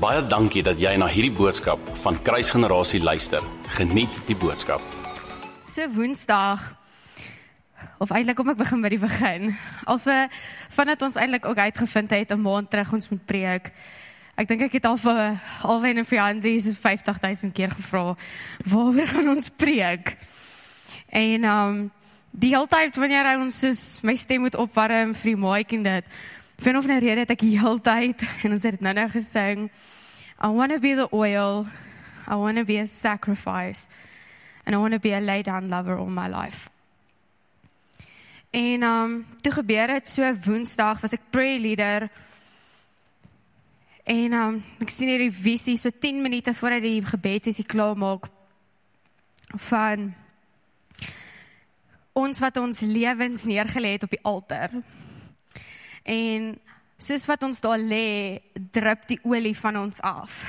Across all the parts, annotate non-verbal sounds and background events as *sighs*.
Baie dankie dat jy na hierdie boodskap van Kruisgenerasie luister. Geniet die boodskap. So Woensdag of eintlik kom ek begin by die begin. Of uh, vandat ons eintlik ook uitgevind het 'n maand terug ons moet preek. Ek dink ek het al vir alwen en vir Andri so 50000 keer gevra waaroor gaan ons preek. En um die hele tyd wanneer ons soos my stem moet opwarm vir die mic en dit Vir of 'n rede het ek die hele tyd *laughs* en ons het dit nou-nou gesing. I want to be the oil. I want to be a sacrifice. And I want to be a lay down lover all my life. En um toe gebeur dit so Woensdag was ek prayer leader. En um ek sien hierdie visie so 10 minute voordat die gebedsessie klaar maak van ons wat ons lewens neergelê het op die altaar. En soos wat ons daar lê, drup die olie van ons af.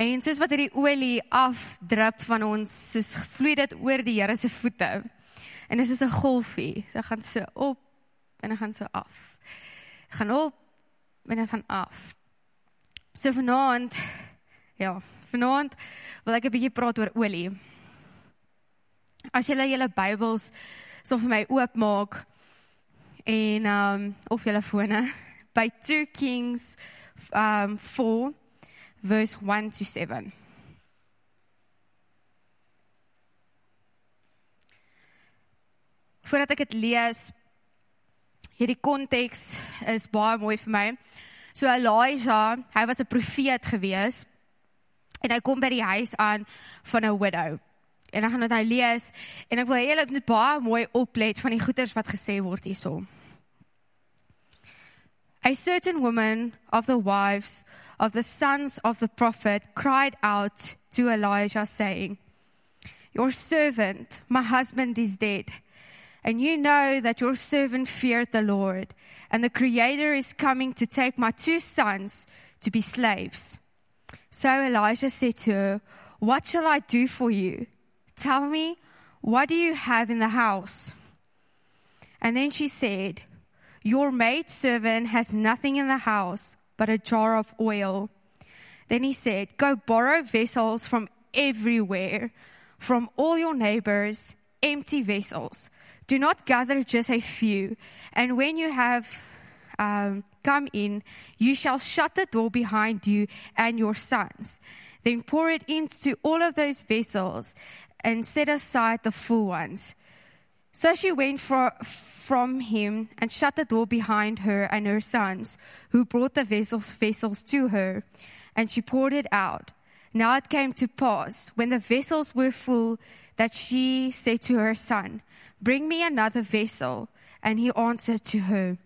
En soos wat hierdie olie afdrup van ons, soos vloei dit oor die Here se voete. En dit is soos 'n golfie. Dit gaan so op en dit gaan so af. Dit gaan op en dit gaan af. So vanaand ja, vanaand wil ek 'n bietjie praat oor olie. As julle julle Bybels so vir my oopmaak, en um of julle fone *laughs* by 2 Kings um 4 verse 1 to 7. Voordat ek dit lees, hierdie konteks is baie mooi vir my. So Elijah, hy was 'n profeet gewees en hy kom by die huis aan van 'n widow en ek gaan dit nou lees en ek wil hê julle moet baie mooi oplet van die goeters wat gesê word hierso. A certain woman of the wives of the sons of the prophet cried out to Elijah saying, Your servant, my husband is dead. And you know that your servant feared the Lord, and the Creator is coming to take my two sons to be slaves. So Elijah said to her, What shall I do for you? Tell me, what do you have in the house? And then she said, Your maidservant has nothing in the house but a jar of oil. Then he said, Go borrow vessels from everywhere, from all your neighbors, empty vessels. Do not gather just a few. And when you have um, come in, you shall shut the door behind you and your sons. Then pour it into all of those vessels and set aside the full ones. So she went from him and shut the door behind her and her sons, who brought the vessels, vessels to her, and she poured it out. Now it came to pass, when the vessels were full, that she said to her son, Bring me another vessel. And he answered to her,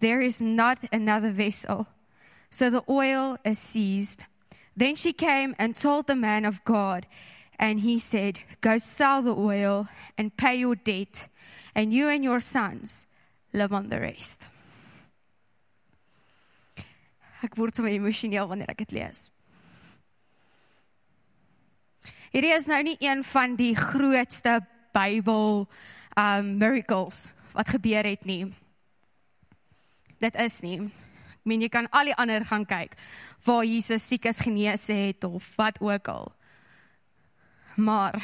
There is not another vessel. So the oil is seized. Then she came and told the man of God, and he said, Go sell the oil and pay your debt, and you and your sons live on the rest. Ek word so emosioneel wanneer ek dit lees. Hierdie is nou nie een van die grootste Bybel um miracles wat gebeur het nie. Dit is nie. Ek meen jy kan al die ander gaan kyk waar Jesus siekes genees het of wat ook al. Maar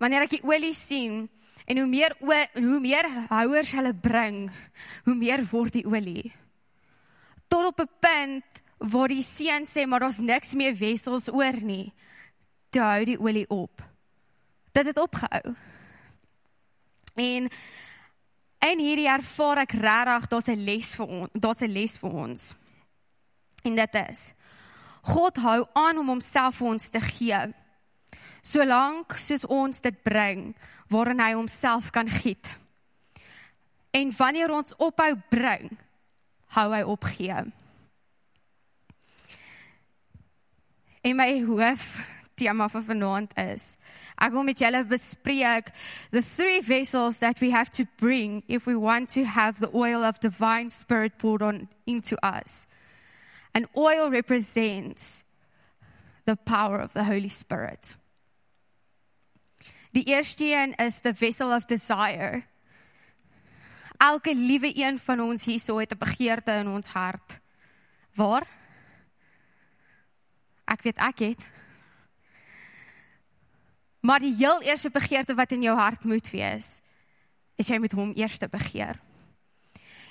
wanneer ek die olie sien en hoe meer hoe meer houers hulle bring, hoe meer word die olie. Tot op 'n punt waar die seun sê maar daar's niks meer wessels oor nie. Toe hou die olie op. Dit het opgehou. En en hierdie ervaar ek regtig daar's 'n les vir ons, daar's 'n les vir ons. En dit is God hou aan om homself vir ons te gee. Solank soos ons dit bring waarin hy homself kan giet. En wanneer ons ophou bring, hou hy opgee. En my hoof tema vir vanaand is ek wil met julle bespreek the three vessels that we have to bring if we want to have the oil of divine spirit poured on into us. And oil represents the power of the Holy Spirit. Die eerste een is the vessel of desire. Elke liewe een van ons hierso het 'n begeerte in ons hart. Waar? Ek weet ek het. Maar die heel eerste begeerte wat in jou hart moet wees, is jy met hom eers te begeer.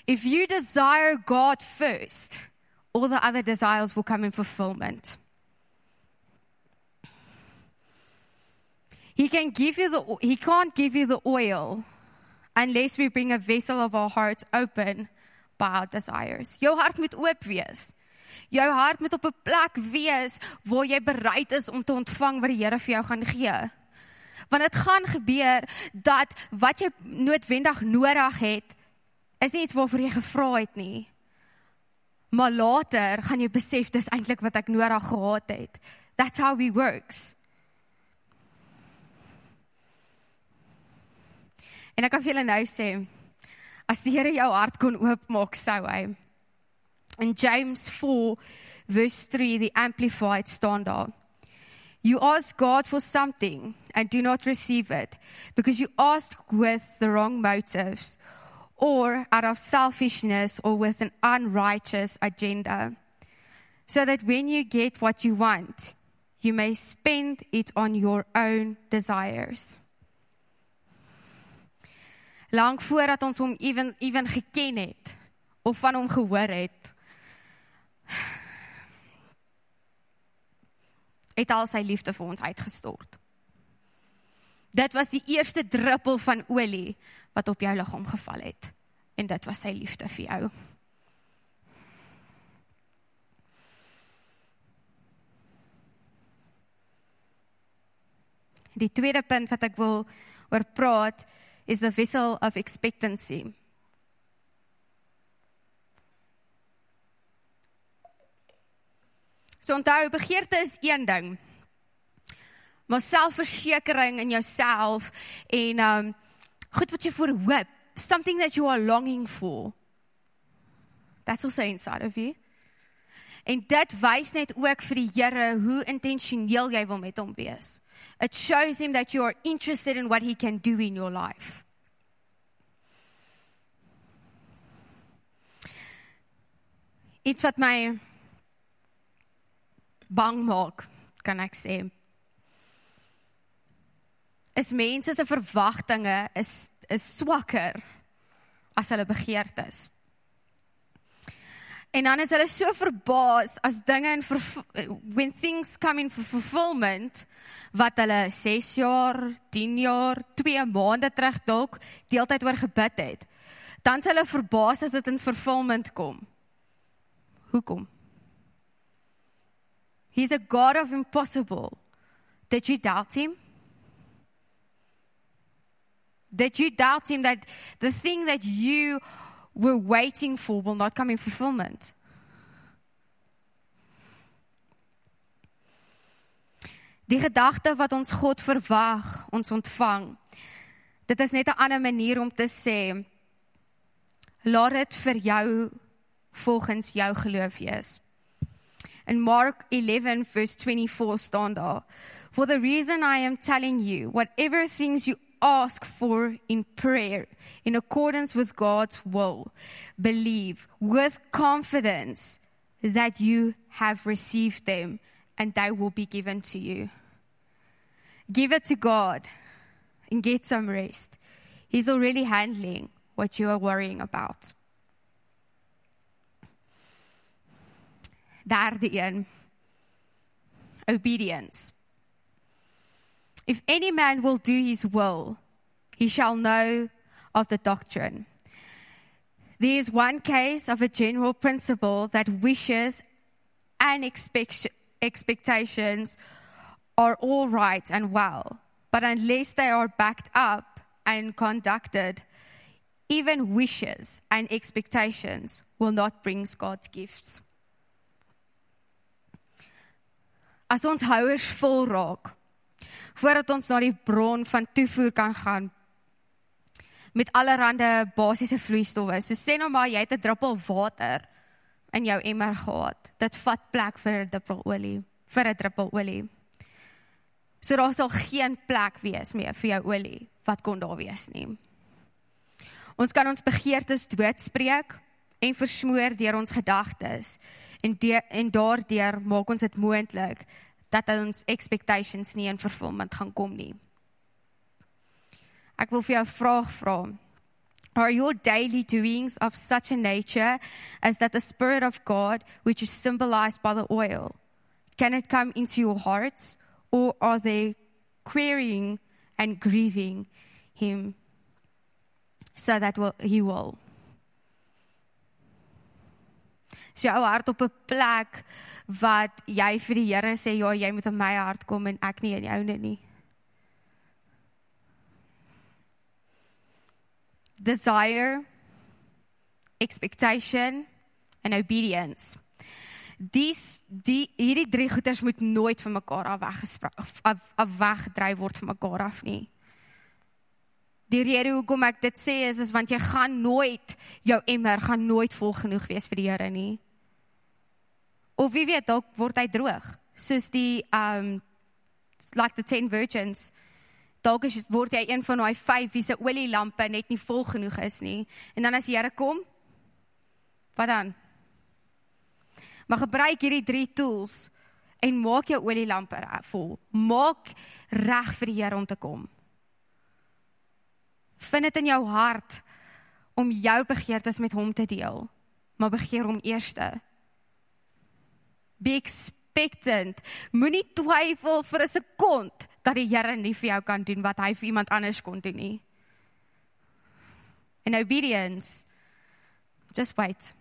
If you desire God first, all the other desires will come in fulfillment. He can give you the he can't give you the oil unless we bring a vessel of our hearts open by our desires. Jou hart moet oop wees. Jou hart moet op 'n plek wees waar jy bereid is om te ontvang wat die Here vir jou gaan gee. Want dit gaan gebeur dat wat jy noodwendig nodig het is nie iets waarvoor jy gevra het nie. Maar later gaan jy besef dis eintlik wat ek nodig gehad het. That's how we works. En ek kan vir julle nou sê as die Here jou hart kon oopmaak sou hy. In James 4 verse 3 the amplified staan daar. You ask God for something and do not receive it because you ask with the wrong motives or out of selfishness or with an unrighteous agenda. So that when you get what you want, you may spend it on your own desires. Lank voordat ons hom ewen ewen geken het of van hom gehoor het, *sighs* het al sy liefde vir ons uitgestort. Dit was die eerste druppel van olie wat op jou liggaam geval het en dit was sy liefde vir jou. Die tweede punt wat ek wil oor praat is the vessel of expectancy. So onthou begeerte is een ding. Maar selfversekering in jouself en um goed wat jy voor hoop, something that you are longing for. That's also inside of you. En dit wys net ook vir die Here hoe intentioneel jy wil met hom wees. It shows him that you are interested in what he can do in your life. Iets wat my bang maak, kan ek sê. Is mense se verwagtinge is is swakker as hulle begeertes. En dan is hulle so verbaas as dinge in when things come in for fulfillment wat hulle 6 jaar, 10 jaar, 2 maande terug dalk deeltyd oor gebid het. Dan s hulle verbaas as dit in fulfillment kom. Hoekom? He's a God of impossible. Did you doubt him? Did you doubt him that the thing that you were waiting for will not come in fulfillment? Die gedagte wat ons God verwag, ons ontvang. Dit is net 'n ander manier om te sê laat dit vir jou volgens jou geloof wees. In Mark 11 verse 24 staan daar: For the reason I am telling you, whatever things you ask for in prayer, in accordance with God's will, believe with confidence that you have received them and they will be given to you. Give it to God and get some rest. He's already handling what you are worrying about. Derde een. Obedience. If any man will do his will, he shall know of the doctrine. There is one case of a general principle that wishes and expect- expectations are all right and well, but unless they are backed up and conducted, even wishes and expectations will not bring God's gifts. as ons houers vol raak voordat ons na die bron van toevoer kan gaan met allerlei basiese vloeistowwe. So sê nou maar jy het 'n druppel water in jou emmer gehad. Dit vat plek vir 'n druppel olie, vir 'n druppel olie. So daar sal geen plek wees meer vir jou olie wat kon daar wees nie. Ons kan ons begeertes doodspreek en versmoor deur ons gedagtes en de, en daardeur maak ons dit moontlik dat ons expectations nie in vervulling gaan kom nie. Ek wil vir jou 'n vraag vra. Are your daily doings of such a nature as that the Spirit of God, which is symbolized by the oil, can it come into your hearts, or are they querying and grieving Him so that will, He will? Is jou hart op 'n plek wat jy vir die Here sê ja, jy moet in my hart kom en ek nie in joune nie. Desire, expectation and obedience. Dis die hierdie drie goeders moet nooit van mekaar af af, af weggedryf word van mekaar af nie. Die rede hoekom ek dit sê is is want jy gaan nooit jou emmer gaan nooit vol genoeg wees vir die Here nie. Of wie weet, dalk word hy droog, soos die um like the 10 virgins. Dalk is word hy een van daai 5 wie se olielampe net nie vol genoeg is nie. En dan as die Here kom, wat dan? Maar gebruik hierdie drie tools en maak jou olielampe vol. Maak reg vir die Here om te kom. Vind dit in jou hart om jou begeertes met hom te deel. Maar begeer hom eerste. Be expectant. Moenie twyfel vir 'n sekond dat die Here nie vir jou kan doen wat hy vir iemand anders kon doen nie. In obedience. Just wait.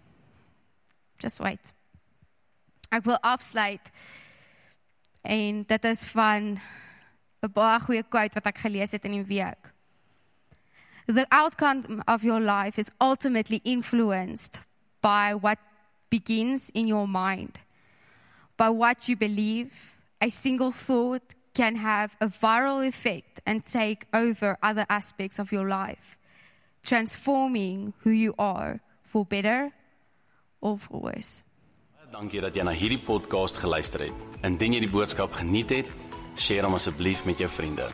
Just wait. Ek wil afsluit. En dit is van 'n baie goeie quote wat ek gelees het in die week. The outcome of your life is ultimately influenced by what begins in your mind. by what you believe, a single thought can have a viral effect and take over other aspects of your life, transforming who you are for better or for worse. Dankie dat jy na hierdie podcast geluister het. Indien jy die boodskap geniet het, deel hom asseblief met jou vriende.